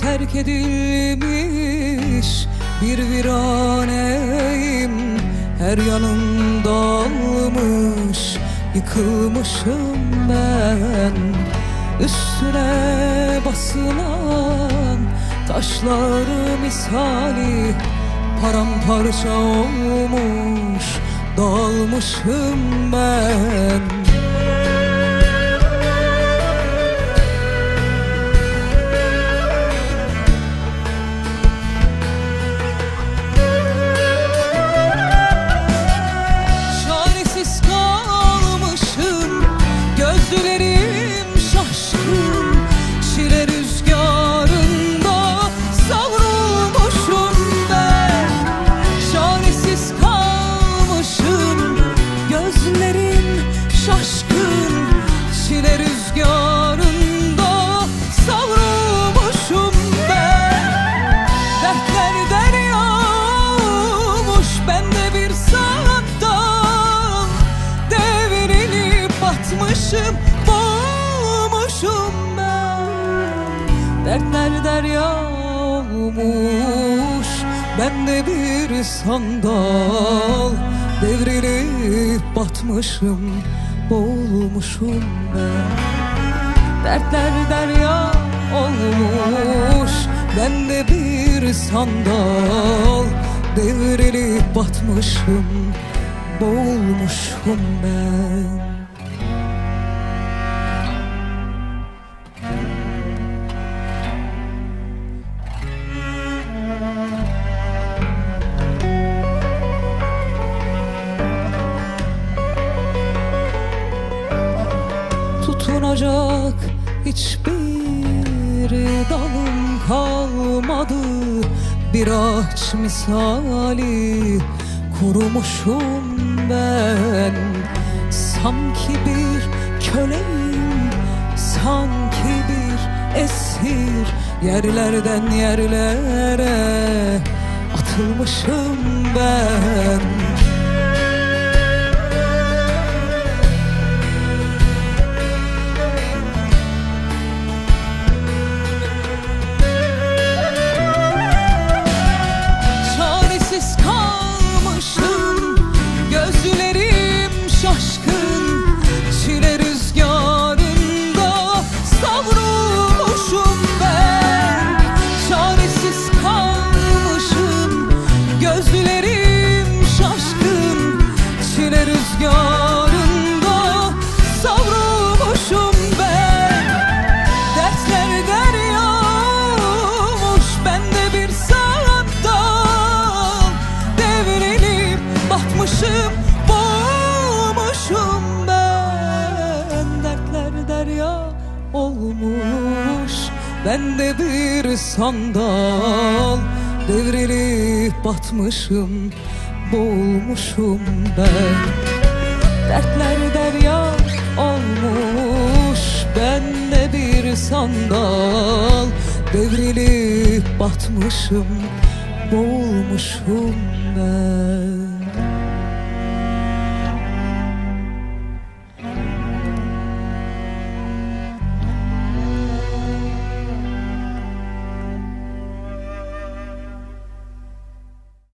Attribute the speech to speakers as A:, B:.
A: terk edilmiş bir viraneyim. Her yanım dalmış yıkılmışım ben. Üstüne basılan taşlar misali Paramparça olmuş dağılmışım ben olmuş bende bir sandal Devrilip batmışım boğulmuşum ben. Dertler derya olmuş Bende bir sandal Devrilip batmışım Boğulmuşum ben tutunacak hiçbir dalım kalmadı. Bir ağaç misali kurumuşum ben. Sanki bir köleyim, sanki bir esir. Yerlerden yerlere atılmışım ben bende bir sandal Devrilip batmışım boğulmuşum ben. Dertler derya olmuş Bende bir sandal Devrilip batmışım Boğulmuşum ben